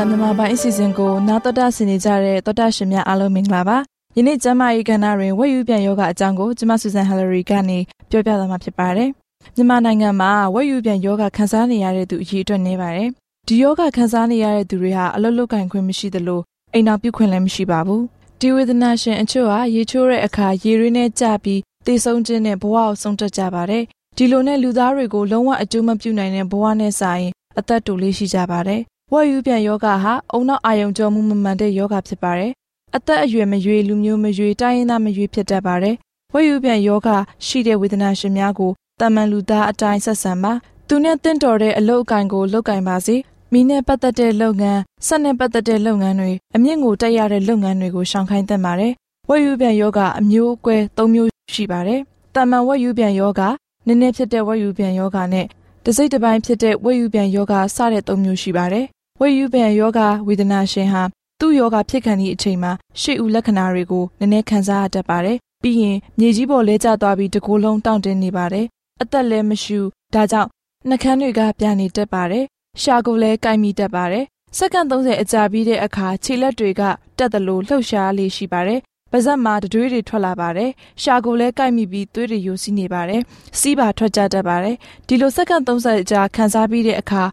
တဲ့မြန်မာပိုင်းအစီအစဉ်ကိုနာတော်တာဆင်နေကြတဲ့တော်တာရှင်များအားလုံးမင်္ဂလာပါယနေ့ကျမကြီးကဏ္ဍတွင်ဝက်ယူပြန်ယောဂအကြောင်းကိုကျမဆူဇန်ဟယ်လရီကနေပြောပြသွားမှာဖြစ်ပါတယ်မြန်မာနိုင်ငံမှာဝက်ယူပြန်ယောဂခံစားနေရတဲ့သူအကြီးအတွက်နေပါတယ်ဒီယောဂခံစားနေရတဲ့သူတွေဟာအလုတ်လုတ်ကင်ခွင့်မရှိသလိုအိမ်အောင်ပြုခွင့်လည်းမရှိပါဘူးဒီဝေဒနာရှင်အချို့ဟာရေချိုးတဲ့အခါရေရင်းနဲ့ကြပြီးသေဆုံးခြင်းနဲ့ဘဝကိုဆုံးတက်ကြပါတယ်။ဒီလိုနဲ့လူသားတွေကိုလုံးဝအကျိုးမပြုနိုင်တဲ့ဘဝနဲ့စာရင်အသက်တူလေးရှိကြပါတယ်။ ဝက်ယူပြန်ယောဂဟာအုံနောက်အာယုံကြောမှုမမှန်တဲ့ယောဂဖြစ်ပါတယ်။အသက်အရွယ်မရွေလူမျိုးမရွေတိုင်းရင်းသားမရွေဖြစ်တတ်ပါတယ်။ဝက်ယူပြန်ယောဂရှိတဲ့ဝေဒနာရှင်များကိုတာမန်လူသားအတိုင်းဆက်ဆံပါ။သူနဲ့တင့်တော်တဲ့အလုပ်အကင်ကိုလုပ်ကင်ပါစေ။မိနဲ့ပတ်သက်တဲ့လုပ်ငန်း၊ဆက်နဲ့ပတ်သက်တဲ့လုပ်ငန်းတွေအမြင့်ကိုတက်ရတဲ့လုပ်ငန်းတွေကိုရှောင်ခိုင်းသင့်ပါတယ်။ဝက်ယူပြန်ယောဂအမျိုးအကွဲ၃မျိုးရှိပါတယ်။တာမန်ဝက်ယူပြန်ယောဂနည်းနည်းဖြစ်တဲ့ဝက်ယူပြန်ယောဂနဲ့တစိမ့်တစ်ပိုင်းဖြစ်တဲ့ဝက်ယူပြန်ယောဂစတဲ့၃မျိုးရှိပါတယ်။ ဝက်ယူပြန်ယောဂဝေဒနာရှင်ဟာသူ့ယောဂဖြစ်ခံသည့်အချိန်မှာရှေ့ဦးလက္ခဏာတွေကိုနည်းနည်းခံစားရတတ်ပါတယ်။ပြီးရင်မြေကြီးပေါ်လဲကျသွားပြီးတကိုယ်လုံးတောင့်တင်းနေပါတယ်။အသက်လည်းမရှူဒါကြောင့်နှကန်းတွေကပြာနေတတ်ပါတယ်။ရှာကိုလည်းကိုက်မိတတ်ပါတယ်။စက္ကန့်30အကြာပြီးတဲ့အခါခြေလက်တွေကတက်သလိုလှုပ်ရှားလေးရှိပါတယ်ပါဇက်မှာတတွေးတွေထွက်လာပါတယ်။ရှာကိုလည်းကိုက်မိပြီးသွေးတွေယိုစီးနေပါတယ်။စီးပါထွက်ကြတတ်ပါတယ်။ဒီလိုစက္ကန့်30ကြာခံစားပြီးတဲ့အခါ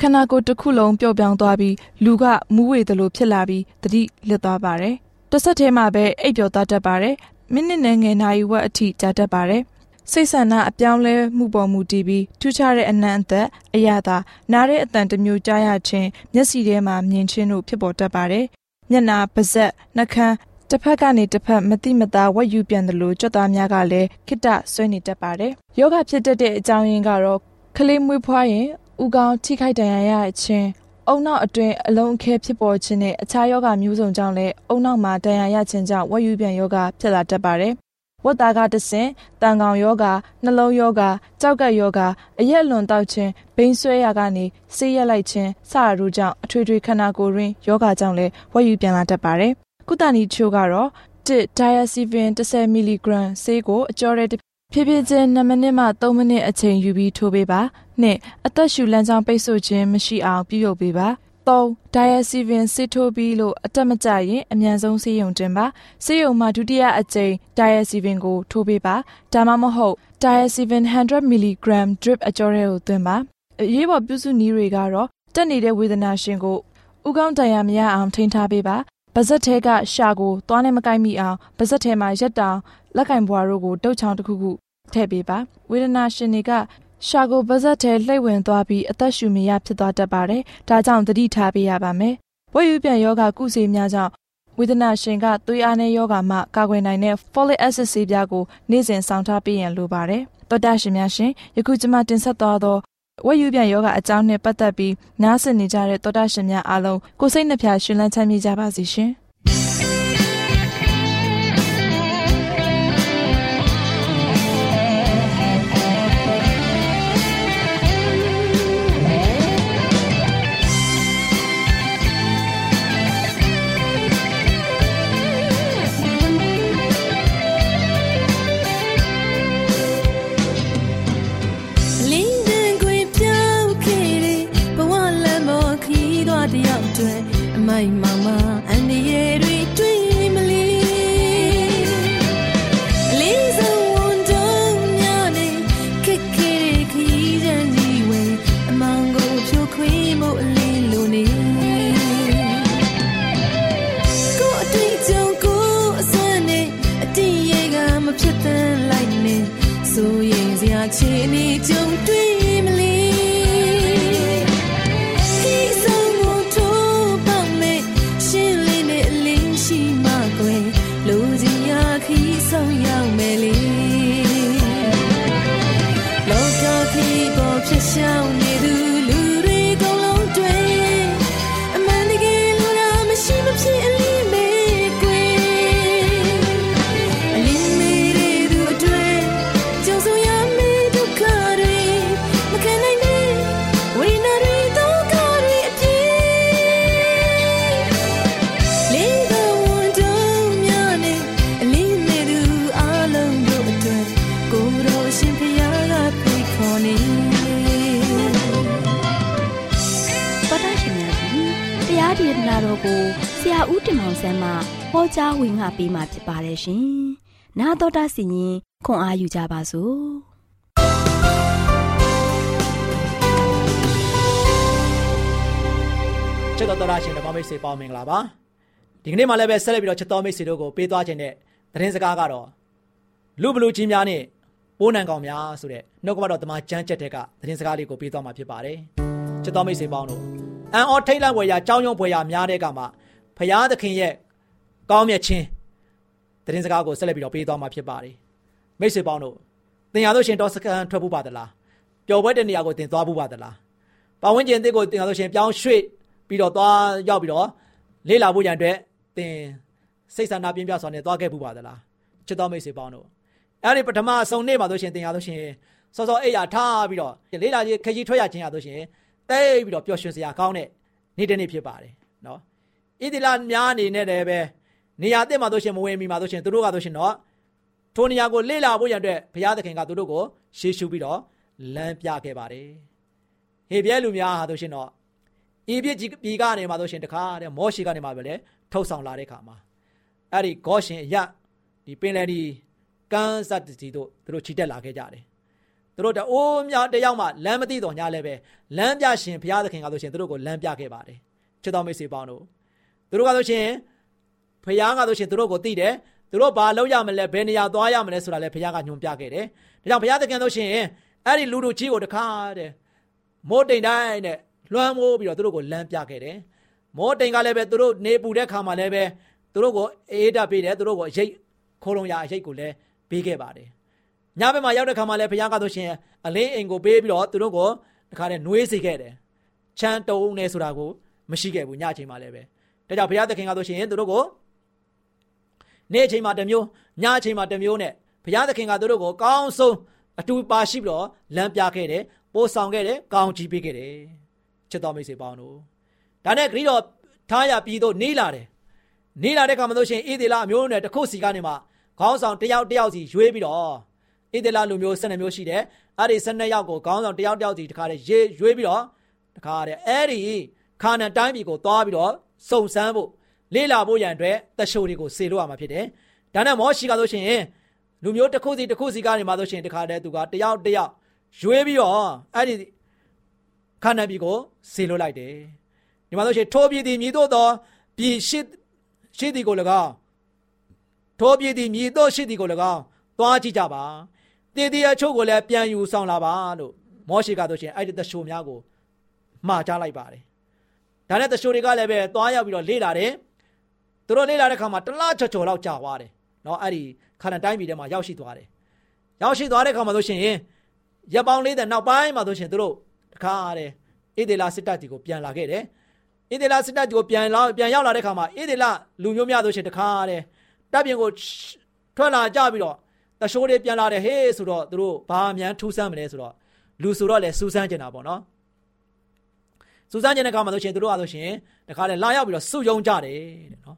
ခန္ဓာကိုယ်တစ်ခုလုံးပျော့ပြောင်းသွားပြီးလူကမူးဝေသလိုဖြစ်လာပြီးတတိလစ်သွားပါတယ်။တစ်ဆက်တည်းမှာပဲအိပ်ပျော်သွားတတ်ပါတယ်။မိနစ်နဲ့ငယ်နာရီဝက်အထိကြာတတ်ပါတယ်။စိတ်ဆန္ဒအပြောင်းလဲမှုပေါ်မူတည်ပြီးထူးခြားတဲ့အနံ့အသက်အရသာနားတဲ့အတန်တစ်မျိုးကြားရခြင်းမျက်စိထဲမှာမြင်ခြင်းတို့ဖြစ်ပေါ်တတ်ပါတယ်။မျက်နာပါးစပ်နှာခမ်းတစ်ဖက်ကနေတစ်ဖက်မတိမတာဝက်ယူပြန်တယ်လို့ကြွသားများကလည်းခိတဆွဲနေတတ်ပါတယ်။ယောဂဖြစ်တတ်တဲ့အကြောင်းရင်းကတော့ကလေးမွေးဖွားရင် ဥကောင်းထိခိုက်ဒဏ်ရာရခြင်းအုံနောက်အတွင်းအလုံးအခဲဖြစ်ပေါ်ခြင်းနဲ့အခြားယောဂမျိုးစုံကြောင့်လည်းအုံနောက်မှာဒဏ်ရာရခြင်းကြောင့်ဝက်ယူပြန်ယောဂဖြစ်လာတတ်ပါတယ်။ဝတ်သားကတဆင်တန်ကောင်ယောဂနှလုံးယောဂကြောက်ကက်ယောဂအရက်လွန်တောက်ခြင်းဘိန်းဆွဲရာကနေဆေးရက်လိုက်ခြင်းစတာတို့ကြောင့်အထွေထွေခန္ဓာကိုယ်ရင်းယောဂကြောင့်လည်းဝက်ယူပြန်လာတတ်ပါတယ်ကုသနည်းချို့ကတော့1 diazepam 10 mg ဆေးကိုအကျော်ရဲ ဖြည်းဖြည်းချင်း2မိနစ်မှ3မိနစ်အချိန်ယူပြီးထိုးပေးပါ။နှစ်အသက်ရှူလမ်းကြောင်းပိတ်ဆို့ခြင်းမရှိအောင်ပြုလုပ်ပေးပါ။3 diazepam ဆေးထိုးပြီးလို့အတက်မကျရင်အမြန်ဆုံးဆေးရုံတင်ပါဆေးရုံမှာဒုတိယအကြိမ် diazepam ကိုထိုးပေးပါဒါမှမဟုတ် diazepam 100 mg drip အကျော်ရဲကိုသွင်းပါအရေးပေါ်ပြုစုနည်းတွေကတော့တက်နေတဲ့ဝေဒနာရှင်ကိုဥကောင်းတန်ရမရအောင်ထိန်းထားပေးပါပါဇက်ထဲကရှာကိုသွားနဲ့မကိုက်မိအောင်ပါဇက်ထဲမှာရက်တောင်လက်ကင်ဘွားတို့ကိုတုတ်ချောင်းတစ်ခုခု ထည့်ပေးပါဝေဒနာရှင်တွေကရှာကိုပါဇက်ထဲလှိမ့်ဝင်သွားပြီးအသက်ရှူမရဖြစ်သွားတတ်ပါတယ်ဒါကြောင့်သတိထားပေးရပါမယ်ဝက်ယူပြန်ယောဂကုဆေးများကြောင့်ဝေဒနာရှင်ကသွေးအားနည်းယောဂမှကာကွယ်နိုင်တဲ့ folic acid ဆေးပြားကိုနေ့စဉ်ဆောင်ထားပေးရန်လိုပါတယ်တော်တာရှင်များရှင်ယခုကျွန်မတင်ဆက်သွားသောဝက်ယူပြန်ယောဂအကြောင်းနဲ့ပတ်သက်ပြီးနားဆင်နေကြတဲ့တော်တာရှင်များအားလုံးကိုစိတ်နှဖျားရှင်လန်းချမ်းမြေ့ကြပါစေရှင် hay más. ဟောကြားဝင်ငါပေးมาဖြစ်ပါတယ်ရှင်။နာတော်တာစီရင်ခွန်အားယူကြပါစို့။ချစ်တော်တော်ရှင်ဓမ္မမိတ်ဆွေပေါင်းမင်္ဂလာပါ။ဒီကနေ့မှလည်းပဲဆက်လက်ပြီးတော့ချစ်တော်မိတ်ဆွေတို့ကိုပေးသွားခြင်းတဲ့သတင်းစကားကတော့လူဘလူကြီးများနဲ့ပိုးနံကောင်များဆိုတဲ့နှုတ်ကပတ်တော်တမန်ကျမ်းချက်တဲ့ကသတင်းစကားလေးကိုပေးသွားမှာဖြစ်ပါတယ်။ချစ်တော်မိတ်ဆွေပေါင်းတို့အန်အော်ထိတ်လန့်ွယ်ရာကြောင်းရုံဖွယ်ရာများတဲ့ကမှာ ဖရာသခင်ရဲ့ကောင်းမြတ်ခြင်းသတင်းစကားကိုဆက်လက်ပြီးတော့ပေးသွားမှာဖြစ်ပါတယ်မိတ်ဆွေပေါင်းတို့သင်ရလို့ရှင်တော့စကန်ထွက်ဖို့ပါသလားပျော်ပွဲတဲ့နေရာကိုသင်သွားဖို့ပါသလားပဝန်းကျင်အသစ်ကိုသင်ရလို့ရှင်ပြောင်းရွှေ့ပြီးတော့သွားရောက်ပြီးတော့လေ့လာဖို့ရန်အတွက်သင်စိတ်ဆန္ဒပြင်းပြစွာနဲ့သွားခဲ့ဖို့ပါသလားချစ်တော်မိတ်ဆွေပေါင်းတို့အဲ့ဒီပထမဆုံးနေ့မှာဆိုရှင်သင်ရလို့ရှင်စောစောအိယာထားပြီးတော့လေ့လာခြင်းခကြီးထွက်ရခြင်းရဆိုရှင်တိတ်ပြီးတော့ပျော်ရွှင်စရာကောင်းတဲ့နေ့တစ်နေ့ဖြစ်ပါတယ်နော် ဣတိလများအနေနဲ့လည်းပဲနေရာတက်မှာတို့ရှင်မဝင်မီမှာတို့ရှင်သူတို့ကတို့ရှင်တော့ထိုနေရာကိုလေ့လာဖို့ရတဲ့ဘုရားသခင်ကသူတို့ကိုရှေးရှုပြီးတော့လမ်းပြခဲ့ပါတယ်ဟေပြဲလူများဟာတို့ရှင်တော့ဤပြစ်ကြီးပြည်ကနေမှာတို့ရှင်တခါတဲ့မောရှိကနေမှာပဲလေထုတ်ဆောင်လာတဲ့ခါမှာအဲ့ဒီဂေါရှင်အရဒီပင်လယ်ဒီကန်းစတ်တီတို့သူတို့ခြိတက်လာခဲ့ကြတယ်သူတို့တအိုးများတယောက်မှလမ်းမသိတော့ညာလဲပဲလမ်းပြရှင်ဘုရားသခင်ကဆိုရှင်သူတို့ကိုလမ်းပြခဲ့ပါတယ်ချစ်တော်မိတ်ဆွေပေါင်းတို့ သူတို့ကဆိုရှင်ဖခင်ကဆိုရှင်သူတို့ကိုသိတယ်သူတို့ဘာလုပ်ရမလဲဘယ်နေရာသွားရမလဲဆိုတာလည်းဖခင်ကညွှန်ပြခဲ့တယ်ဒါကြောင့်ဘုရားသခင်ဆိုရှင်အဲ့ဒီလူတို့ကြီးကိုတခါတဲ့မိုးတိမ်တိုင်းနဲ့လွှမ်းမိုးပြီးတော့သူတို့ကိုလမ်းပြခဲ့တယ်မိုးတိမ်ကလည်းပဲသူတို့နေပူတဲ့ခါမှာလည်းပဲသူတို့ကိုအေးဓာတ်ပေးတယ်သူတို့ကိုအရေးခိုးလုံရအရေးကိုလည်းပေးခဲ့ပါတယ်ညဘက်မှာရောက်တဲ့ခါမှာလည်းဘုရားကဆိုရှင်အလင်းအိမ်ကိုပေးပြီးတော့သူတို့ကိုတခါတည်းနှွေးစေခဲ့တယ်ချမ်းတုံနေဆိုတာကိုမရှိခဲ့ဘူးညအချိန်မှာလည်းပဲ ဒါကြောင့်ဘုရားသခင်ကဆိုရှင်သူတို့ကိုနေ့အချိန်မှာတစ်မျိုးညအချိန်မှာတစ်မျိုးနဲ့ဘုရားသခင်ကသူတို့ကိုကောင်းဆုံးအတူပါရှိပြီးတော့လမ်းပြခဲ့တယ်ပို့ဆောင်ခဲ့တယ်ကောင်းချီးပေးခဲ့တယ်ချစ်တော်မိတ်ဆွေပေါင်းတို့ဒါနဲ့ဂရိတော်ထားရပြီးတော့နေလာတယ်နေလာတဲ့ခါမှာလို့ရှိရင်ဣသေလအမျိုးနဲ့တစ်ခုစီကနေမှခေါင်းဆောင်တယောက်တယောက်စီရွေးပြီးတော့ဣသေလလူမျိုး12မျိုးရှိတယ်အဲ့ဒီ12ယောက်ကိုခေါင်းဆောင်တယောက်တယောက်စီတခါတည်းရွေးရွေးပြီးတော့တခါတည်းအဲ့ဒီခါနန်တိုင်းပြည်ကိုသွားပြီးတော့ စုံစမ်းဖို့လေ့လာဖို့ရန်အတွက်တရှိုးတွေကိုစေလို့ရမှာဖြစ်တယ်။ဒါနဲ့မောရှိကဆိုရှင်လူမျိုးတစ်ခုစီတစ်ခုစီကနေမှဆိုရှင်တခါတည်းသူကတယောက်တယောက်ရွေးပြီးတော့အဲ့ဒီခါနန်ပြည်ကိုစေလို့လိုက်တယ်။ဒီမှာဆိုရှင်ထိုးပြည်သည်မြည်တို့သောပြည်ရှိရှိသည်ကို၎င်းထိုးပြည်သည်မြည်တို့ရှိသည်ကို၎င်းသွားကြည့်ကြပါ။တည်တည်အချို့ကိုလည်းပြန်ယူဆောင်လာပါလို့မောရှိကဆိုရှင်အဲ့ဒီတရှိုးများကိုမှားကြလိုက်ပါတယ်။ ဒါနဲ့တရှိုးတွေကလည်းပဲသွားရောက်ပြီးတော့လေ့လာတယ်။သူတို့လေ့လာတဲ့ခါမှာတလားချော်ချော်လောက်ကြာသွားတယ်။နော်အဲ့ဒီခါနတိုင်းပြည်ထဲမှာရောက်ရှိသွားတယ်။ရောက်ရှိသွားတဲ့ခါမှာဆိုရှင်ရပ်ပေါင်းလေးတဲ့နောက်ပိုင်းမှာဆိုရှင်သူတို့တခါတဲ့ဣဒေလာစစ်တပ်တီကိုပြန်လာခဲ့တယ်။ဣဒေလာစစ်တပ်တီကိုပြန်လာပြန်ရောက်လာတဲ့ခါမှာဣဒေလာလူမျိုးများဆိုရှင်တခါတဲ့တပ်ပြင်ကိုထွက်လာကြပြီးတော့တရှိုးတွေပြန်လာတယ်ဟေးဆိုတော့သူတို့ဘာမှန်းထူးဆန်းမလဲဆိုတော့လူဆိုတော့လေစူးစမ်းကျင်တာပေါ့နော် စူးစမ်းကျင်တဲ့ခါမှာဆိုရှင်သူတို့ကဆိုရှင်တခါလေလာရောက်ပြီးတော့စုယုံကြတယ်တဲ့နော်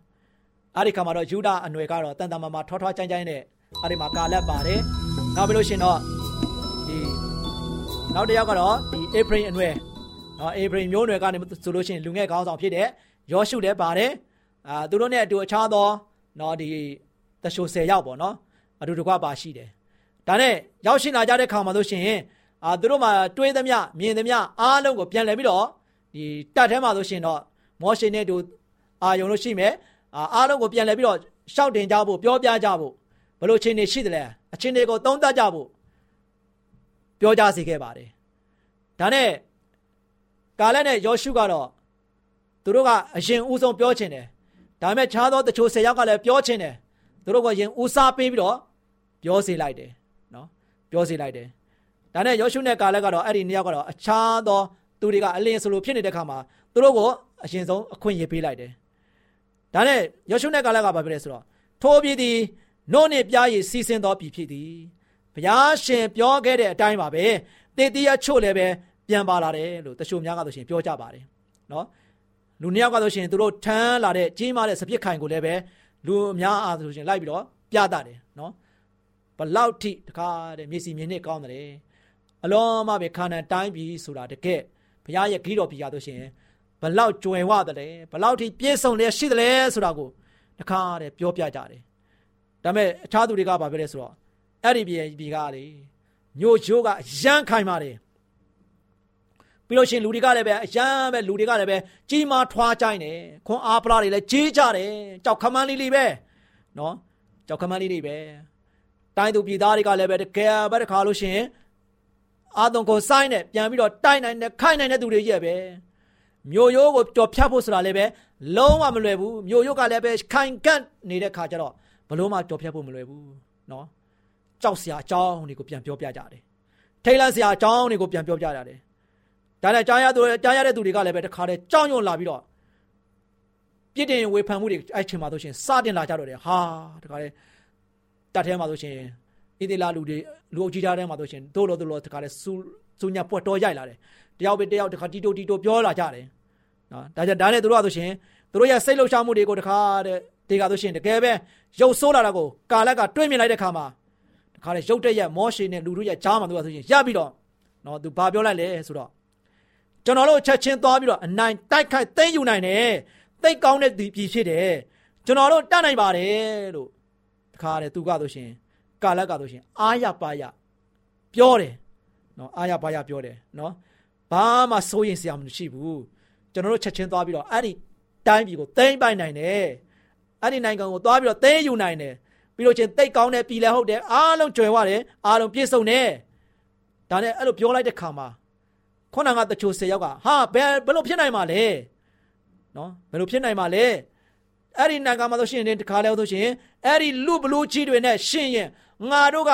အဲ့ဒီခါမှာတော့ယူဒအနွယ်ကတော့တန်တမာမာထောထွားချိုင်းချိုင်းနဲ့အဲ့ဒီမှာကာလက်ပါတယ်နောက်ပြီးလို့ရှင်တော့ဒီနောက်တစ်ယောက်ကတော့ဒီအေဖရင်အနွယ်နော်အေဖရင်မျိုးနွယ်ကနေဆိုလို့ရှိရင်လူငယ်ကောင်းဆောင်ဖြစ်တဲ့ယောရှုလည်းပါတယ်အာသူတို့နဲ့အတူအခြားသောနော်ဒီတရှို10ယောက်ပေါ့နော်အတူတကွပါရှိတယ်ဒါနဲ့ရောက်ရှိလာကြတဲ့ခါမှာဆိုရှင်အာသူတို့မှာတွေးသမျှမြင်သမျှအားလုံးကိုပြန်လှည့်ပြီးတော့ ဒီတက်ထဲမှာဆိုရှင်တော့မောရှင်နဲ့တူအာယုံလို့ရှိမယ်အာအားလုံးကိုပြန်လှည့်ပြီးတော့ရှောက်တင်ကြဖို့ပြောပြကြဖို့ဘလို့ချင်းနေရှိတယ်လဲအချင်းတွေကိုသုံးသပ်ကြဖို့ပြောကြစေခဲ့ပါတယ်ဒါနဲ့ကာလက်နဲ့ယောရှုကတော့သူတို့ကအရင်ဦးဆုံးပြောချင်တယ်ဒါပေမဲ့ခြားသောတချို့ဆယ်ယောက်ကလည်းပြောချင်တယ်သူတို့ကရင်ဦးစားပေးပြီးတော့ပြောစေလိုက်တယ်နော်ပြောစေလိုက်တယ်ဒါနဲ့ယောရှုနဲ့ကာလက်ကတော့အဲ့ဒီနှစ်ယောက်ကတော့အခြားသော သူတွေကအလင်းဆိုလိုဖြစ်နေတဲ့ခါမှာသူတို့ကိုအရင်ဆုံးအခွင့်အရေးပေးလိုက်တယ်ဒါနဲ့ယောရှုနဲ့ကာလက်ကဘာပြောလဲဆိုတော့ထိုးပြည်သည်နို့နှင့်ပြားရည်စီးဆင်းသောပြည်ဖြစ်သည်ဘုရားရှင်ပြောခဲ့တဲ့အတိုင်းပါပဲတေတီးအချို့လည်းပဲပြန်ပါလာတယ်လို့တချို့များကဆိုရှင်ပြောကြပါတယ်နော်လူနှစ်ယောက်ကဆိုရှင်သူတို့ထမ်းလာတဲ့ကြီးမားတဲ့စပစ်ခိုင်ကိုလည်းပဲလူအများအားဆိုရှင်လိုက်ပြီးတော့ပြတာတယ်နော်ဘလောက်ထိတခါတဲ့မျက်စိမြင်နဲ့ကောင်းတယ်အလုံးမပဲခါနန်တိုင်းပြည်ဆိုတာတကယ် ဘုရားရဲ့ဂိတော်ပြည်ရဆိုရှင်ဘလောက်ကြွယ်ဝတယ်လဲဘလောက်ထိပြည့်စုံလဲရှိတယ်လဲဆိုတာကိုတခါတဲ့ပြောပြကြတယ်ဒါပေမဲ့အခြားသူတွေကဘာပြောလဲဆိုတော့အဲ့ဒီပြည်ပြည်ကလေညိုချိုးကအရန်ခိုင်ပါတယ်ပြီးလို့ရှိရင်လူတွေကလည်းပဲအရန်ပဲလူတွေကလည်းပဲကြီးမားထွားကြိုင်းတယ်ခွန်အားပလားတွေလည်းကြီးကြတယ်ကြောက်ခမန်းလေးလေးပဲနော်ကြောက်ခမန်းလေးလေးပဲတိုင်းသူပြည်သားတွေကလည်းပဲတကယ်ပဲတခါလို့ရှိရင် အာသွန်ကိုစိုင်းနဲ့ပြန်ပြီးတော့တိုက်နိုင်တဲ့ခိုင်နိုင်တဲ့သူတွေရဲ့ပဲမြို့ရိုးကိုကြော်ဖြတ်ဖို့ဆိုတာလည်းပဲလုံးဝမလွယ်ဘူးမြို့ရိုးကလည်းပဲခိုင်ကန့်နေတဲ့ခါကျတော့ဘလို့မှကြော်ဖြတ်ဖို့မလွယ်ဘူးနော်ကြောက်စရာအကြောင်းတွေကိုပြန်ပြောပြကြတယ်ထိတ်လန့်စရာအကြောင်းတွေကိုပြန်ပြောပြကြတယ်ဒါနဲ့ကြားရသူကြားရတဲ့သူတွေကလည်းပဲတခါတည်းကြောက်ရွံ့လာပြီးတော့ပြစ်တင်ဝေဖန်မှုတွေအဲ့ချိန်မှာဆိုရှင်စတင်လာကြတော့တယ်ဟာတခါတည်းတတ်ထဲမှာဆိုရှင် ဣသေလလူတွေလူအုပ်ကြီးသားထဲမှာဆိုရှင်တို့လို့တို့လို့တခါတည်းစူစူညာပွက်တော်ရိုက်လာတယ်တယောက်ပဲတယောက်တခါတီတိုတီတိုပြောလာကြတယ်နော်ဒါကြောင့်ဒါနဲ့တို့ကဆိုရှင်တို့ရဲ့စိတ်လှုပ်ရှားမှုတွေကိုတခါတည်းတေကဆိုရှင်တကယ်ပဲရုပ်ဆိုးလာတာကိုကာလက်ကတွေးမြင်လိုက်တဲ့ခါမှာတခါတည်းရုပ်တက်ရက်မောရှင်နဲ့လူတို့ရဲ့ကြားမှာတို့ကဆိုရှင်ရပြီးတော့နော်သူဘာပြောလိုက်လဲဆိုတော့ကျွန်တော်တို့ချက်ချင်းသွားပြီးတော့အနိုင်တိုက်ခိုက်သိမ်းယူနိုင်တယ်သိကောင်းတဲ့ပြည်ဖြစ်တယ်ကျွန်တော်တို့တတ်နိုင်ပါတယ်လို့တခါတည်းသူကဆိုရှင် ကာလက်ကဆိုရှင်အာရပါရပြောတယ်နော်အာရပါရပြောတယ်နော်ဘာမှစိုးရင်စရာမရှိဘူးကျွန်တော်တို့ချက်ချင်းသွားပြီးတော့အဲ့ဒီတိုင်းပြည်ကိုသိမ်းပိုင်နိုင်တယ်အဲ့ဒီနိုင်ငံကိုသွားပြီးတော့သိမ်းယူနိုင်တယ်ပြီးတော့ချင်းတိတ်ကောင်းတဲ့ပြည်လဲဟုတ်တယ်အားလုံးကြွယ်ဝတယ်အားလုံးပြည့်စုံတယ်ဒါနဲ့အဲ့လိုပြောလိုက်တဲ့ခါမှာခုနကတချို့၁၀ယောက်ကဟာဘယ်ဘယ်လိုဖြစ်နိုင်မှာလဲနော်ဘယ်လိုဖြစ်နိုင်မှာလဲအဲ့ဒီနိုင်ငံမှာဆိုရှင်တခါလဲဆိုရှင်အဲ့ဒီလူဘလူးကြီးတွေနဲ့ရှင်ရင် ငါတို့က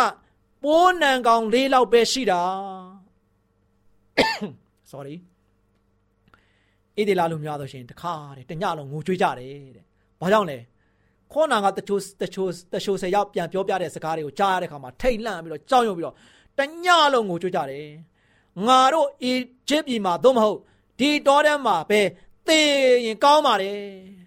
ပိုးနံကောင်လေးလောက်ပဲရှိတာ sorry ဣဒေလာလူများဆိုရှင်တခါတဲ့တညလုံးငိုကြွေးကြတယ်တဲ့ဘာကြောင့်လဲခေါနာကတချို့တချို့တချို့ဆယ်ယောက်ပြန်ပြောပြတဲ့စကားတွေကိုကြားရတဲ့ခါမှာထိတ်လန့်ပြီးတော့ကြောက်ရွံ့ပြီးတော့တညလုံးငိုကြွေးကြတယ်ငါတို့အီဂျစ်ပြည်မှာသို့မဟုတ်ဒီတောထဲမှာပဲသေရင်ကောင်းပါတယ်။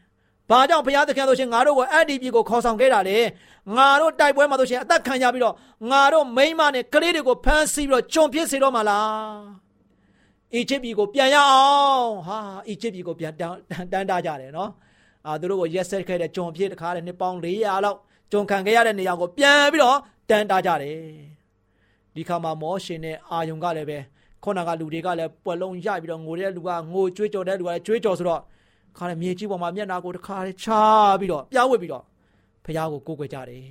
ဘာကြောင့်ဘုရားသခင်ဆိုရှင်ငါတို့ကိုအဲ့ဒီပြည်ကိုခေါ်ဆောင်ခဲ့တာလေ။ငါတို့တိုက်ပွဲမှာဆိုရှင်အသက်ခံကြပြီးတော့ငါတို့မိန်းမနဲ့ကလေးတွေကိုဖမ်းဆီးပြီးတော့ကြုံပြစ်စေတော့မှာလားအီဂျစ်ပြည်ကိုပြန်ရအောင်ဟာအီဂျစ်ပြည်ကိုပြန်တန်းတန်းတာကြတယ်နော်အာသူတို့ကိုရက်ဆက်ခဲ့တဲ့ဂျွန်ဖြစ်တခါတဲ့နှစ်ပေါင်း400လောက်ဂျွန်ခံခဲ့ရတဲ့နေရာကိုပြန်ပြီးတော့တန်းတာကြတယ်ဒီခါမှာမောရှင်နဲ့အာယုံကလည်းပဲခုနကလူတွေကလည်းပွက်လုံးရပြီးတော့ငိုတဲ့လူကငိုကြွေးကြော်တဲ့လူကလည်းကြွေးကြော်ဆိုတော့ ခါနဲ့မြေကြီးပေါ်မှာမျက်နာကိုတစ်ခါလေးချပြီးတော့ပြားဝစ်ပြီးတော့ဖះကိုကိုးကွယ်ကြတယ်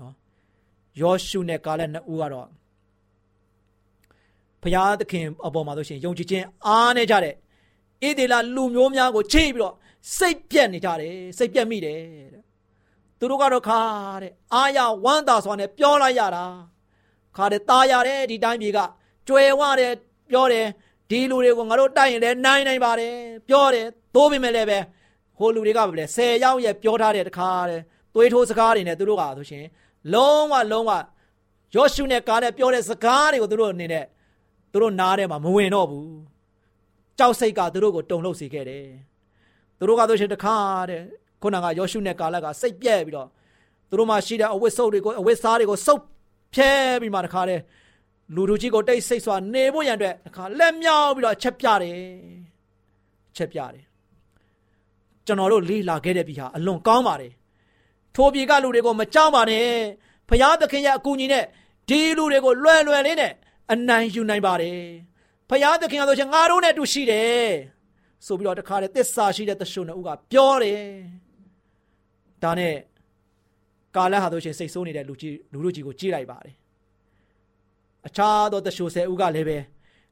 နော်ယောရှုနဲ့ကာလက်နှစ်ဦးကတော့ဖះသခင်အပေါ်မှာဆိုရှင်ယုံကြည်ခြင်းအားနေကြတဲ့ဣဒေလလူမျိုးများကိုချိပြီးတော့စိတ်ပြက်နေကြတယ်စိတ်ပြက်မိတယ်တဲ့သူတို့ကတော့ခါတဲ့အာရဝမ်းသာစွာနဲ့ပြောလိုက်ရတာခါတဲ့ตาရတယ်ဒီတိုင်းပြည်ကကြွယ်ဝတယ်ပြောတယ်ဒီလူတွေကိုငါတို့တိုက်ရင်လည်းနိုင်နိုင်ပါတယ်ပြောတယ် သိုးပေမဲ့လည်းပဲဟိုလူတွေကပဲလေ10ရောက်ရဲ့ပြောထားတဲ့တခါတဲ့သွေးထိုးစကားတွေနဲ့သူတို့ကဆိုရှင်လုံးဝလုံးဝယောရှုနဲ့ကားနဲ့ပြောတဲ့စကားတွေကိုသူတို့အနေနဲ့သူတို့နားထဲမှာမဝင်တော့ဘူးကြောက်စိတ်ကသူတို့ကိုတုန်လှုပ်စေခဲ့တယ်သူတို့ကဆိုရှင်တခါတဲ့ခုနကယောရှုနဲ့ကာလကစိတ်ပြဲပြီးတော့သူတို့မှရှိတဲ့အဝတ်စုပ်တွေကိုအဝတ်စားတွေကိုစုပ်ဖြဲပြီးမှတခါတဲ့လူတို့ကြီးကိုတိတ်ဆိတ်စွာနေဖို့ရန်အတွက်တခါလက်မြောက်ပြီးတော့ချက်ပြတယ်ချက်ပြတယ် ကျွန်တော်တို့လေးလာခဲ့တဲ့ပြီဟာအလွန်ကောင်းပါတယ်ထိုပြည်ကလူတွေကိုမကြောက်ပါနဲ့ဖရာသခင်ရဲ့အကူအညီနဲ့ဒီလူတွေကိုလွယ်လွယ်လေးနဲ့အနိုင်ယူနိုင်ပါတယ်ဖရာသခင်ကဆိုချင်ငါတို့နဲ့အတူရှိတယ်ဆိုပြီးတော့တခါတည်းသစ္စာရှိတဲ့တရှုံတို့ကပြောတယ်ဒါနဲ့ကာလဟာဆိုရှင်စိတ်ဆိုးနေတဲ့လူကြီးလူလူကြီးကိုကြည့်လိုက်ပါတယ်အခြားသောတရှုဆယ်ဦးကလည်းပဲ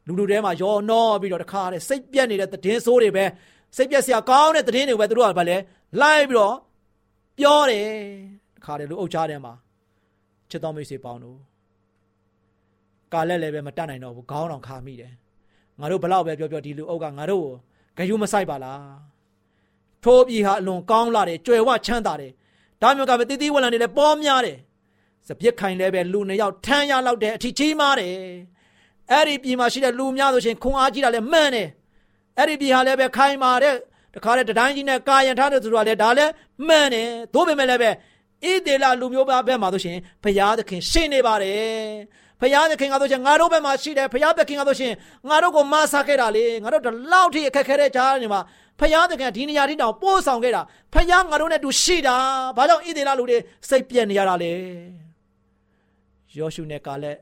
လူလူထဲမှာယောနောပြီးတော့တခါတည်းစိတ်ပြက်နေတဲ့တည်င်းဆိုးတွေပဲ စိတ်ပြက်စရာကောင်းတဲ့တည်င်းတွေပဲသူတို့ကဗာလဲလိုက်ပြီးတော့ပြောတယ်တခါတည်းလူအုပ်ချထဲမှာချစ်တော်မိတ်ဆွေပေါင်းတို့ကာလက်လည်းပဲမတတ်နိုင်တော့ဘူးခေါင်းတော်ခါမိတယ်ငါတို့ဘလောက်ပဲပြောပြောဒီလူအုပ်ကငါတို့ကိုဂယုမဆိုင်ပါလားထိုးပြည်ဟာအလွန်ကောင်းလာတယ်ကြွယ်ဝချမ်းသာတယ်ဒါမျိုးကပဲတည်တည်ဝလံနေလဲပေါများတယ်စပြစ်ခိုင်လည်းပဲလူနှစ်ယောက်ထမ်းရလောက်တဲ့အထီးကြီးမားတယ်အဲ့ဒီပြည်မှာရှိတဲ့လူများဆိုရှင်ခွန်အားကြီးတာလည်းမှန်တယ် အဲ့ဒီပြည်ဟာလည်းပဲခိုင်မာတဲ့တခါတဲ့တတိုင်းကြီးနဲ့ကာယံထားတဲ့သူတို့ကလည်းဒါလည်းမှန်တယ်သို့ပေမဲ့လည်းပဲဣဒေလလူမျိုးသားဘက်မှာဆိုရှင်ဘုရားသခင်ရှင်းနေပါတယ်ဖယားသခင်ကဆိုရှင်ငါတို့ဘက်မှာရှိတယ်ဖယားသခင်ကဆိုရှင်ငါတို့ကိုမဆာခဲ့တာလေငါတို့ဒီလောက်ထိအခက်ခဲတဲ့ကြားနေမှာဖယားသခင်ဒီနေရာထိတောင်ပို့ဆောင်ခဲ့တာဖယားငါတို့နဲ့တူရှိတာဘာကြောင့်ဣသေလလူတွေစိတ်ပြက်နေရတာလဲယောရှုနဲ့ကာလက်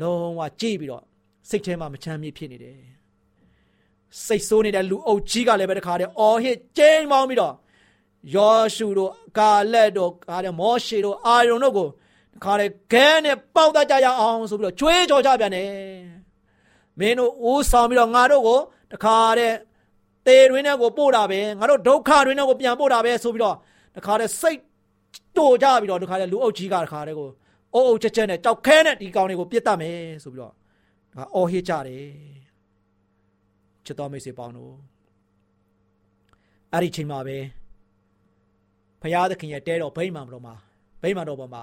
လုံးဝကြည့်ပြီးတော့စိတ်ထဲမှာမချမ်းမြေ့ဖြစ်နေတယ် စိတ်ဆိုးနေတဲ့လူအုပ်ကြီးကလည်းပဲတခါတည်းအော်ဟစ်ကျင်းမောင်းပြီးတော့ယောရှုတို့ကာလက်တို့ကာတဲ့မောရှေတို့အာယုန်တို့ကိုခါလေခဲနဲ့ပေါက်တတ်ကြရအောင်ဆိုပြီးတော့ကြွေးကြော်ကြပြန်တယ်မင်းတို့အိုးဆောင်ပြီးတော့ငါတို့ကိုတခါတဲ့တေတွင်းထဲကိုပို့တာပဲငါတို့ဒုက္ခတွင်းထဲကိုပြန်ပို့တာပဲဆိုပြီးတော့တခါတဲ့စိတ်တိုကြပြီးတော့တခါတဲ့လူအုပ်ကြီးကတခါတဲ့ကိုအုပ်အုပ်ချက်ချက်နဲ့ကြောက်ခဲနဲ့ဒီကောင်တွေကိုပြစ်တတ်မယ်ဆိုပြီးတော့ဒါအော်ဟစ်ကြတယ် ချစ်တော်မိတ်ဆွေပေါင်းတို့အဲ့ဒီချိန်မှာပဲဖရာသခင်ရဲ့တဲတော်ဗိမာန်တော်မှာဗိမာန်တော်ပေါ်မှာ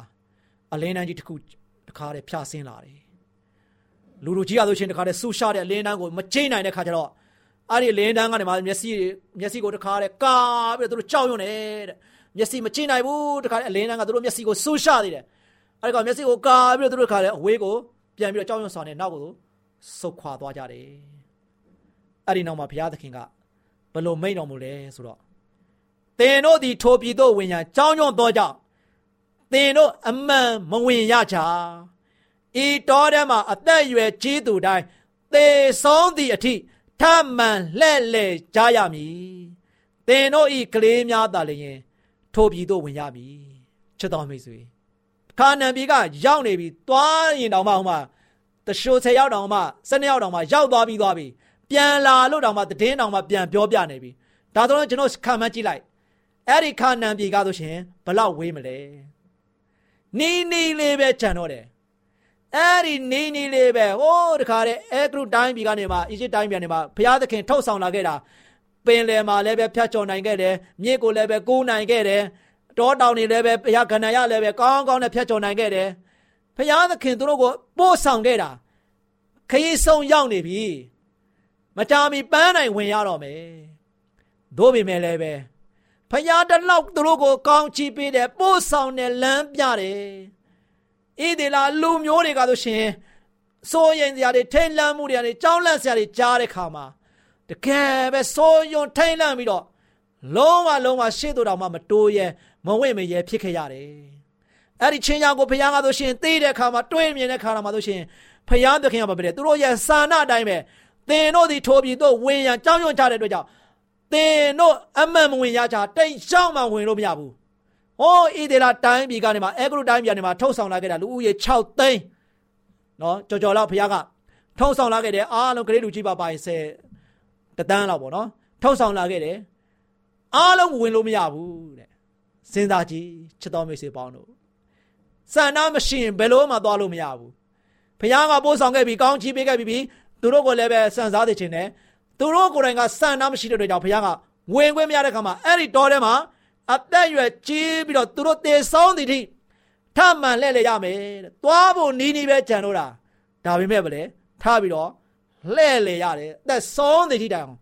အလင်းတန်းကြီးတစ်ခုတခါတည်းဖြာဆင်းလာတယ်လူလူကြီးရဆိုရှင်တခါတည်းဆူရှာတဲ့အလင်းတန်းကိုမချိနိုင်တဲ့ခါကျတော့အဲ့ဒီအလင်းတန်းကနေမှမျက်စိမျက်စိကိုတခါတည်းကာပြီးတော့သူတို့ကြောက်ရွံ့နေတဲ့မျက်စိမချိနိုင်ဘူးတခါတည်းအလင်းတန်းကသူတို့မျက်စိကိုဆူရှာသေးတယ်အဲ့ဒီကမျက်စိကိုကာပြီးတော့သူတို့တခါတည်းအဝေးကိုပြန်ပြီးတော့ကြောက်ရွံ့ဆောင်နေနောက်ကိုဆုတ်ခွာသွားကြတယ် အဲ့ဒီနောက်မှာဘုရားသခင်ကဘလို့မိတ်တော်မူလဲဆိုတော့သင်တို့ဒီထိုပြည်သို့ဝင်ရကြောင်းကြောင်းသောကြောင့်သင်တို့အမှန်မဝင်ရကြဤတော်ထဲမှာအသက်အရွယ်ကြီးသူတိုင်းသေဆုံးသည့်အထိထမှန်လှဲ့လေကြရမည်သင်တို့ဤကလေးများသာလျင်ထိုပြည်သို့ဝင်ရမည်ချစ်တော်မိတ်ဆွေခါနန်ပြည်ကရောက်နေပြီသွားရင်တောင်မှဟိုမှာတရှိုးဆယ်ရောက်တောင်မှ၁၂ရောက်တောင်မှရောက်သွားပြီးသွားပြီ ပြန်လာလို့တောင်မှတည်င်းတောင်မှပြန်ပြောပြနေပြီဒါဆိုတော့ကျွန်တော်ခံမှန်းကြည့်လိုက်အဲ့ဒီခါနန်ပြည်ကဆိုရှင်ဘလောက်ဝေးမလဲနီးနီးလေးပဲခြံတော့တယ်အဲ့ဒီနီးနီးလေးပဲဟိုးတခါတဲ့အဲဂရုတိုင်းပြည်ကနေမှအီဂျစ်တိုင်းပြည်ကနေမှဘုရားသခင်ထုတ်ဆောင်လာခဲ့တာပင်လယ်မှာလည်းပဲဖြတ်ကျော်နိုင်ခဲ့တယ်မြစ်ကိုလည်းပဲကူးနိုင်ခဲ့တယ်တောတောင်တွေလည်းပဲဘုရားကဏ္ဍရလည်းပဲကောင်းကောင်းနဲ့ဖြတ်ကျော်နိုင်ခဲ့တယ်ဘုရားသခင်သူတို့ကိုပို့ဆောင်ခဲ့တာခရီးဆုံးရောက်နေပြီ မကြာမီပန်းနိုင်ဝင်ရတော့မယ်တို့ပေမဲ့လည်းပဲဖယားတလောက်သူတို့ကိုကောင်းချီးပေးတယ်ပို့ဆောင်တယ်လမ်းပြတယ်ဣဒေလာလူမျိုးတွေကဆိုရှင်စိုးရင်စရာတွေထိန်လန့်မှုတွေကနေကြောင်းလန့်စရာတွေကြားတဲ့ခါမှာတကယ်ပဲစိုးယွန်ထိန်လန့်ပြီးတော့လုံးဝလုံးဝရှေ့တို့တော်မှမတိုးရဲမဝင့်မရဲဖြစ်ခဲ့ရတယ်အဲ့ဒီချင်းကြောင့်ကိုဘုရားကဆိုရှင်သိတဲ့အခါမှာတွေးမြင်တဲ့အခါမှာဆိုရှင်ဘုရားသခင်ကပြောတယ်သူတို့ရဲ့စာနာအတိုင်းပဲ သင်တို့ဒီထိုးပြီးတော့ဝင်ရန်ကြောင်းရွံ့ကြတဲ့အတွက်ကြောင့်သင်တို့အမှန်မဝင်ရကြတိတ်ရှောင်းမှဝင်လို့မရဘူးဟောဣဒေလာတိုင်းပြည်ကနေမှာအဲဂရုတိုင်းပြည်ကနေမှာထုတ်ဆောင်လာခဲ့တာလူဦးရေ6သိန်းနော်ကြော်ကြော်လောက်ဘုရားကထုတ်ဆောင်လာခဲ့တယ်အားလုံးဂရိလူကြီးပါပါဆယ်တတန်းလောက်ပေါ့နော်ထုတ်ဆောင်လာခဲ့တယ်အားလုံးဝင်လို့မရဘူးတဲ့စဉ်းစားကြည့်ချစ်တော်မိတ်ဆွေပေါင်းတို့စံနာမရှိရင်ဘယ်လို့မှသွားလို့မရဘူးဘုရားကပို့ဆောင်ခဲ့ပြီးကောင်းချီးပေးခဲ့ပြီး သူတို့ကိုလည်းပဲစံစားသိခြင်းနဲ့သူတို့ကိုယ်တိုင်ကစံနာမရှိတဲ့အတွက်ကြောင့်ဘုရားကဝင်ခွင့်မရတဲ့ခါမှာအဲ့ဒီတော်ထဲမှာအသက်ရွယ်ကြီးပြီးတော့သူတို့တေဆုံးသည်ထိထမှန်လဲ့လေရမယ်တဲ့။သွားဖို့နီးနီးပဲကြံတော့တာ။ဒါပေမဲ့ဗလေထားပြီးတော့လှဲ့လေရတယ်။အသက်ဆုံးသည်ထိတိုင်အောင်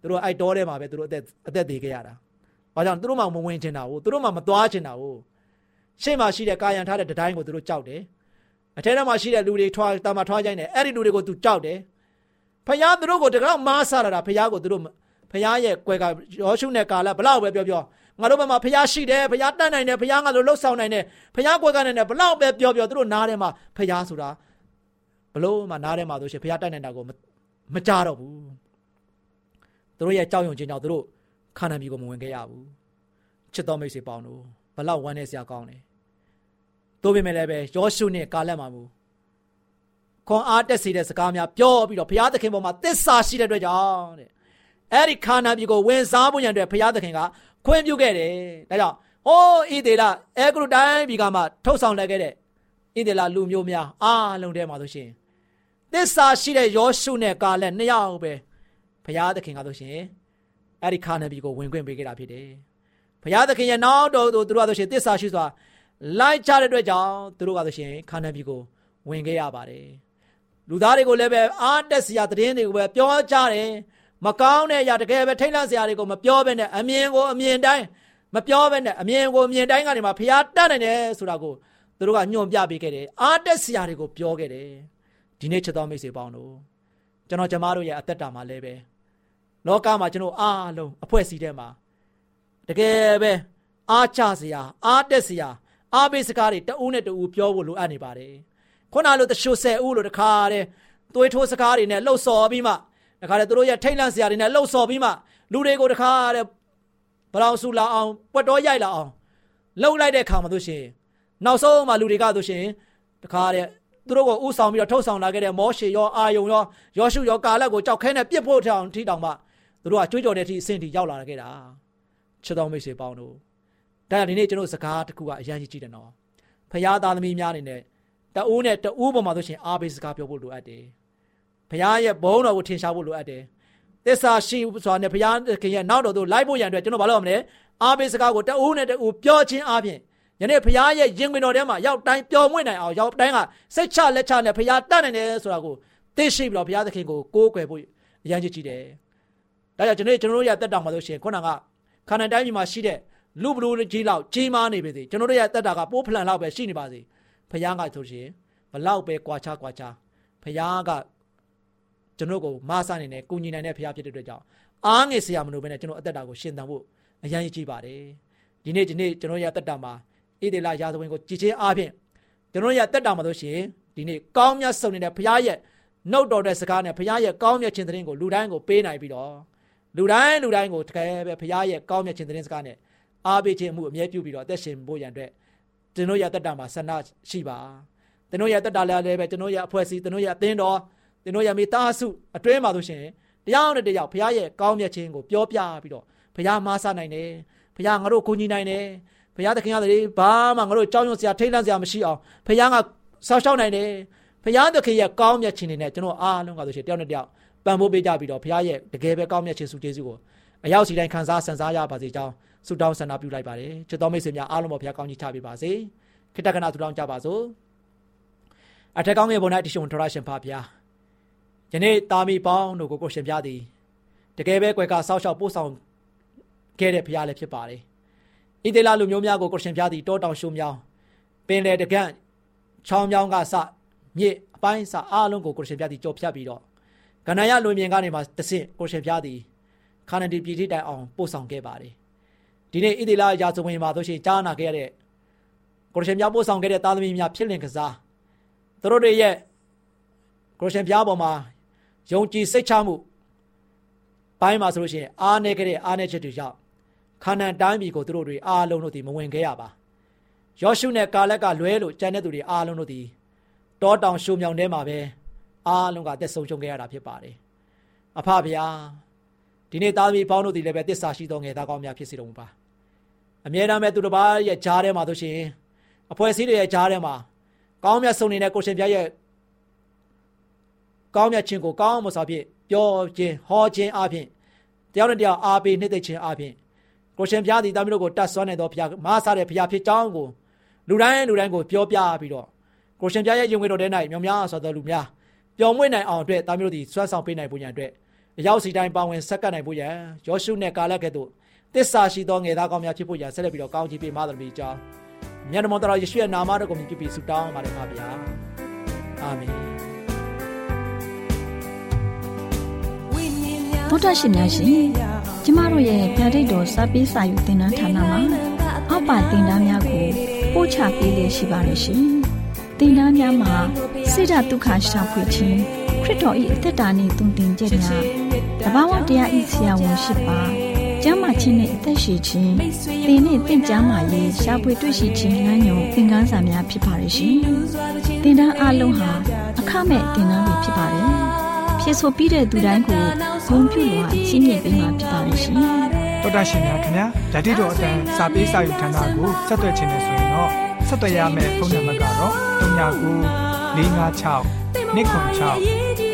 သူတို့အဲ့တော်ထဲမှာပဲသူတို့အသက်အသက်သေးခဲ့ရတာ။ဘာကြောင့်သူတို့မှမဝင်ချင်တာဘူး။သူတို့မှမသွားချင်တာဘူး။ရှေ့မှာရှိတဲ့ကာယံထားတဲ့တတိုင်းကိုသူတို့ကြောက်တယ်။အထဲထဲမှာရှိတဲ့လူတွေထွားတာမထွားကြိုင်းတယ်။အဲ့ဒီလူတွေကိုသူကြောက်တယ်။ ဖယားသူတို့ကိုတကောက်မားဆလာတာဖယားကိုသူတို့ဖယားရဲ့ကွယ်ကယောရှုနဲ့ကာလဘလောက်ပဲပြောပြောငါတို့ဘက်မှာဖျားရှိတယ်ဖျားတတ်နိုင်တယ်ဖျားငါတို့လှုပ်ဆောင်နိုင်တယ်ဖျားကွက်ကနိုင်တယ်ဘလောက်ပဲပြောပြောသူတို့နားထဲမှာဖျားဆိုတာဘလို့မှနားထဲမှာဆိုရှင်ဖျားတတ်နိုင်တာကိုမကြတော့ဘူးသူတို့ရဲ့ကြောက်ရွံ့ခြင်းကြောင့်သူတို့ခန္ဓာမြေကိုမဝင်ခဲ့ရဘူးချစ်တော်မိတ်ဆွေပေါင်းတို့ဘလောက်ဝမ်းနေစရာကောင်းတယ်တို့ပေမဲ့လည်းပဲယောရှုနဲ့ကာလက်မှာမူ ခွန်အားတက်စေတဲ့စကားများပြောပြီးတော့ဘုရားသခင်ပေါ်မှာသစ္စာရှိတဲ့အတွက်ကြောင့်တဲ့အဲ့ဒီခန္ဓာမြေကိုဝင်စားဖို့ရန်အတွက်ဘုရားသခင်ကခွင့်ပြုခဲ့တယ်။ဒါကြောင့်ဟိုးဣသေလအဲဂရုတိုင်းပြည်ကမှထုတ်ဆောင်လိုက်ခဲ့တဲ့ဣသေလလူမျိုးများအားလုံးထဲမှာဆိုရှင်သစ္စာရှိတဲ့ယောရှုနဲ့ကာလက်နှစ်ယောက်ပဲဘုရားသခင်ကဆိုရှင်အဲ့ဒီခါနဘီကိုဝင်ခွင့်ပေးခဲ့တာဖြစ်တယ်။ဘုရားသခင်ရဲ့နောက်တော်သူတို့ကဆိုရှင်သစ္စာရှိစွာလိုက်ချတဲ့အတွက်ကြောင့်သူတို့ကဆိုရှင်ခါနဘီကိုဝင်ခဲ့ရပါတယ်။ လူသားတွေကိုလည်းပဲအားတက်စရာသတင်းတွေကိုပဲပြောကြတယ်။မကောင်းတဲ့အရာတကယ်ပဲထိတ်လန့်စရာတွေကိုမပြောဘဲနဲ့အမြင်ကိုအမြင်တိုင်းမပြောဘဲနဲ့အမြင်ကိုအမြင်တိုင်းကနေမှဖျားတတ်နိုင်တယ်ဆိုတာကိုသူတို့ကညွှန်ပြပေးခဲ့တယ်အားတက်စရာတွေကိုပြောခဲ့တယ်ဒီနေ့ချက်တော်မိတ်ဆွေပေါင်းတို့ကျွန်တော်ကျမတို့ရဲ့အသက်တာမှာလည်းပဲလောကမှာကျွန်တော်အားလုံးအဖွဲ့အစည်းထဲမှာတကယ်ပဲအားချစရာအားတက်စရာအားပေးစကားတွေတဦးနဲ့တဦးပြောဖို့လိုအပ်နေပါတယ် ခုနလိုတချို့ဆယ်ဦးလိုတခါတည်းသွေးထိုးစကားတွေနဲ့လှုပ်ဆော်ပြီးမှတခါတည်းသူတို့ရဲ့ထိတ်လန့်စရာတွေနဲ့လှုပ်ဆော်ပြီးမှလူတွေကိုတခါတည်းဘလောင်ဆူလာအောင်ပွက်တော်ရိုက်လာအောင်လှုပ်လိုက်တဲ့ခါမှာဆိုရှင်နောက်ဆုံးမှလူတွေကဆိုရှင်တခါတည်းသူတို့ကိုဥဆောင်ပြီးတော့ထုတ်ဆောင်လာခဲ့တဲ့မောရှေရောအာယုံရောယောရှုရောကာလက်ကိုကြောက်ခဲနဲ့ပြစ်ဖို့ထောင်ထိတောင်မှသူတို့ကကြွေးကြော်တဲ့အထိအဆင့်ထိရောက်လာခဲ့တာချစ်တော်မိတ်ဆွေပေါင်းတို့ဒါဒီနေ့ကျွန်တော်စကားတစ်ခုကအရန်ကြီးကြည့်တယ်နော်ဖရာသားသမီးများအနေနဲ့ တအူးနဲ့တအူးပေါ်မှာဆိုရှင်အားပေးစကားပြောဖို့လိုအပ်တယ်ဘုရားရဲ့ဘုန်းတော်ကိုထင်ရှားဖို့လိုအပ်တယ်သစ္စာရှိဆိုတာနဲ့ဘုရားခင်ရဲ့နောက်တော်သို့လိုက်ဖို့ရန်အတွက်ကျွန်တော်ဘာလုပ်ရမလဲအားပေးစကားကိုတအူးနဲ့တအူးပြောခြင်းအပြင်ယနေ့ဘုရားရဲ့ရင်ခွင်တော်ထဲမှာရောက်တိုင်းပျော်မွေ့နိုင်အောင်ရောက်တိုင်းကစိတ်ချလက်ချနဲ့ဘုရားတတ်နိုင်တယ်ဆိုတာကိုသိရှိပြီးတော့ဘုရားသခင်ကိုကိုးကွယ်ဖို့အရန်ကြီးကြည့်တယ်ဒါကြောင့်ကျွန်တော်ကျွန်တော်တို့ရဲ့တက်တောင်မှာဆိုရှင်ခုနကခန္ဓာတိုင်းပြည်မှာရှိတဲ့လူဘလူကြီးလောက်ကြီးမားနေပြီစေကျွန်တော်တို့ရဲ့တက်တာကပိုးဖလန်လောက်ပဲရှိနေပါစေ ဘုရားကဆိုရှင်ဘလောက်ပဲကွာခြားကွာခြားဘုရားကကျွန်တော်ကိုမဆနိုင်တဲ့ကုညီနိုင်တဲ့ဖရားဖြစ်တဲ့အတွက်ကြောင့်အားငယ်စရာမလိုဘဲနဲ့ကျွန်တော်အသက်တာကိုရှင်သန်ဖို့အရန်ကြီးပါတယ်ဒီနေ့ဒီနေ့ကျွန်တော်ရတက်တာမှာဣဒေလရာဇဝင်ကိုကြည်ချင်းအားဖြင့်ကျွန်တော်ရတက်တာမှာလို့ရှိရင်ဒီနေ့ကောင်းမြတ်ဆုံနေတဲ့ဖရားရဲ့နှုတ်တော်တဲ့စကားနဲ့ဖရားရဲ့ကောင်းမြတ်ခြင်းသတင်းကိုလူတိုင်းကိုပေးနိုင်ပြီးတော့လူတိုင်းလူတိုင်းကိုတကယ်ပဲဖရားရဲ့ကောင်းမြတ်ခြင်းသတင်းစကားနဲ့အားပေးခြင်းမှုအမြဲပြုပြီးတော့အသက်ရှင်ဖို့ရန်အတွက် ကျွန်တော်ရတက်တာမှာဆန္ဒရှိပါကျွန်တော်ရတက်တာလည်းပဲကျွန်တော်ရအဖွဲ့အစည်းကျွန်တော်ရအသင်းတော်သင်တို့ရမိသားစုအတွင်းမှာဆိုရှင်တရားနဲ့တရားဘုရားရဲ့ကောင်းမြတ်ခြင်းကိုပြောပြပြီးတော့ဘုရားမားဆနိုင်တယ်ဘုရားငါတို့ကိုကြီးနိုင်တယ်ဘုရားသခင်ကလည်းဘာမှငါတို့ကြောင်းရွံ့စရာထိတ်လန့်စရာမရှိအောင်ဘုရားကဆောက်ရှောက်နိုင်တယ်ဘုရားသခင်ရဲ့ကောင်းမြတ်ခြင်းတွေနဲ့ကျွန်တော်အားလုံးကဆိုရှင်တယောက်နဲ့တယောက်ပံ့ပိုးပေးကြပြီးတော့ဘုရားရဲ့တကယ်ပဲကောင်းမြတ်ခြင်းစုကျေးဇူးကိုအရောက်စီတိုင်းခံစားဆန်စားရပါစေကြောင်း ဆုတောင်းဆန္ဒပြုလိုက်ပါတယ်ချစ်တော်မိတ်ဆွေများအားလုံးပေါ်ဘုရားကောင်းကြီးချပေးပါစေခိတ္တကနာဆုတောင်းကြပါစို့အထက်ကောင်းငယ်ပေါ်၌တရှိန်ထရရှင်ဖာဘုရားယနေ့တာမီပေါင်းတို့ကိုကိုရှင်ပြသည်တကယ်ပဲကွယ်ကဆောက်ရှောက်ပို့ဆောင်ခဲ့တဲ့ဘုရားလည်းဖြစ်ပါတယ်ဣသေလလူမျိုးများကိုကိုရှင်ပြသည်တောတောင်ရှုံမြောင်းပင်လေတကန့်ချောင်းမြောင်းကစမြစ်အပိုင်းစာအားလုံးကိုကိုရှင်ပြသည်ကြော်ဖြတ်ပြီးတော့ကဏ္ဍရလွင်ပြင်ကနေမှတဆင့်ကိုရှင်ပြသည်ခါနဒီပြည်ထိတိုင်အောင်ပို့ဆောင်ခဲ့ပါတယ် ဒီနေ့ဣတိလရာဇဝင်မှာတို့ရှိရင်ကြားနာခဲ့ရတဲ့ကိုရှင်ပြပို့ဆောင်ခဲ့တဲ့သားသမီးများဖြစ်လင်ကစားသူတို့တွေရဲ့ကိုရှင်ပြပေါ်မှာယုံကြည်စိတ်ချမှုပိုင်းမှာဆိုလို့ရှိရင်အားနေခဲ့တဲ့အားနေချက်တွေကြောင့်ခါနန်တိုင်းပြည်ကိုသူတို့တွေအားလုံးတို့ဒီမဝင်ခဲ့ရပါယောရှုနဲ့ကာလက်ကလွဲလို့ကျန်တဲ့သူတွေအားလုံးတို့ဒီတောတောင်ရှုံမြောင်ထဲမှာပဲအားလုံးကသက်ဆုံးရှုံးခဲ့ရတာဖြစ်ပါတယ်အဖဗျာဒီနေ့သားသမီးပေါင်းတို့ဒီလည်းပဲတစ္ဆာရှိသောငယ်သားကောင်းများဖြစ်စေတော်မူပါ အမြဲတမ်းပဲသူတစ်ပါးရဲ့ဂျားထဲမှာဆိုရှင်အဖွဲ့အစည်းတွေရဲ့ဂျားထဲမှာကောင်းမြတ်ဆုံးနေတဲ့ကိုရှင်ပြရဲ့ကောင်းမြတ်ခြင်းကိုကောင်းမွန်စွာဖြင့်ပြောခြင်းဟောခြင်းအပြင်တယောက်နဲ့တယောက်အားပေးနှိမ့်သိခြင်းအပြင်ကိုရှင်ပြသည်တာမီးတို့ကိုတတ်ဆွမ်းနေသောဘုရားမဆားတဲ့ဘုရားဖြစ်ကြောင်းကိုလူတိုင်းလူတိုင်းကိုပြောပြပြီးတော့ကိုရှင်ပြရဲ့ယုံကြည်တော်တဲ့၌မြောင်များဆိုသောလူများပျော်မွေ့နိုင်အောင်အတွက်တာမီးတို့သည်ဆွမ်းဆောင်ပေးနိုင်ဖို့ရန်အတွက်အရောက်စီတိုင်းပါဝင်ဆက်ကပ်နိုင်ဖို့ရန်ယောရှုနဲ့ကာလကဲ့သို့ တစ္ဆာရှိသောငယ်သားကောင်းများဖြစ်ဖို့ရန်ဆက်လက်ပြီးတော့ကောင်းချီးပေးမှတော်မူကြောင်းမြတ်တော်တော်ယေရှုရဲ့နာမတော်ကိုမြည်ပြီးဆုတောင်းပါတယ်ပါဗျာအာမင်ဗုဒ္ဓရှင်များရှင်ကျမတို့ရဲ့ဗျာဒိတ်တော်စပေးစာယူတင်နန်းဌာနမှာအောက်ပါတင်ဒားများကိုပို့ချပေးလေရှိပါတယ်ရှင်တင်ဒားများမှာဆိဒ္ဓတုခရှာဖွေခြင်းခရစ်တော်၏အသက်တာနှင့်တုန်တင်ကြမြတဘာဝတရားဤဆရာဝန်ရှိပါ ကျမ်းမာခြင်းနဲ့အသက်ရှိခြင်းသင်နဲ့တင့်ကြမာရေးရှားပွေတွေ့ရှိခြင်းလမ်းညွန်သင်ခန်းစာများဖြစ်ပါရဲ့ရှင်။သင်တန်းအလုံးဟာအခမဲ့သင်တန်းတွေဖြစ်ပါတယ်။ဖြစ်ဆိုပြီးတဲ့သူတိုင်းကိုဂုဏ်ပြုလွှာရှင်းပြပေးမှာဖြစ်ပါရဲ့ရှင်။တော်တာရှင်များခင်ဗျာဓာတိတော်အတန်းစာပေးစာယူဌာနကိုဆက်သွယ်ခြင်းနဲ့ဆိုရင်တော့ဆက်သွယ်ရမယ့်ဖုန်းနံပါတ်ကတော့39 656 296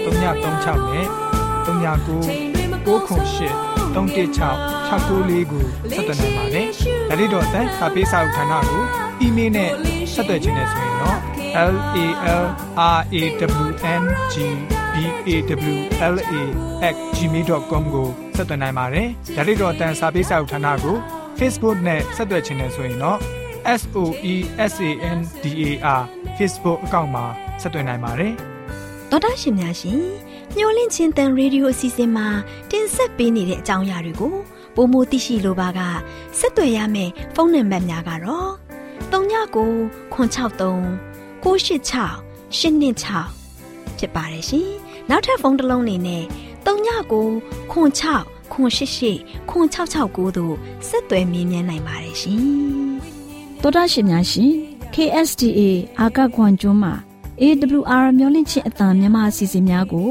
336နဲ့39 998 316 694ကိုဆက်သွင်းနိုင်ပါတယ်။ဒါ့အပြင်တော့အသက်စာပေးစာဥထာဏာကိုအီးမေးလ်နဲ့ဆက်သွယ်ခြင်းနဲ့ဆိုရင်တော့ l a l r a w n g b a w l a @ gmail.com ကိုဆက်သွင်းနိုင်ပါတယ်။ဒါ့အပြင်တော့အတန်းစာပေးစာဥထာဏာကို Facebook နဲ့ဆက်သွယ်ခြင်းနဲ့ဆိုရင်တော့ S O E S A N D A R Facebook အကောင့်မှာဆက်သွင်းနိုင်ပါတယ်။ဒေါက်တာရှင်များရှင် မျောလင့်ချင်းတန်ရေဒီယိုအစီအစဉ်မှာတင်ဆက်ပေးနေတဲ့အကြောင်းအရာတွေကိုပိုမိုသိရှိလိုပါကဆက်သွယ်ရမယ့်ဖုန်းနံပါတ်များကတော့39ကို663 986 126ဖြစ်ပါတယ်ရှင်။နောက်ထပ်ဖုန်းတစ်လုံးနေနဲ့39ကို6 688 666တို့ဆက်သွယ်မြင်းမြန်းနိုင်ပါတယ်ရှင်။တော်တာရှင်များရှင် KSTA အာကခွန်ကျွန်းမှာ AWR မျိုးလင့်ချင်းအတံမြန်မာအစီအစဉ်များကို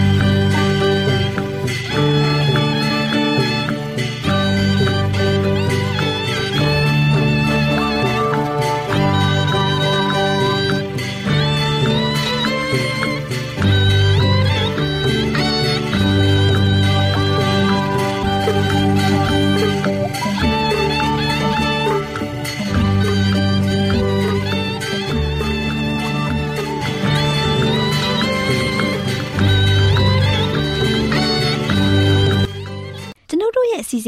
။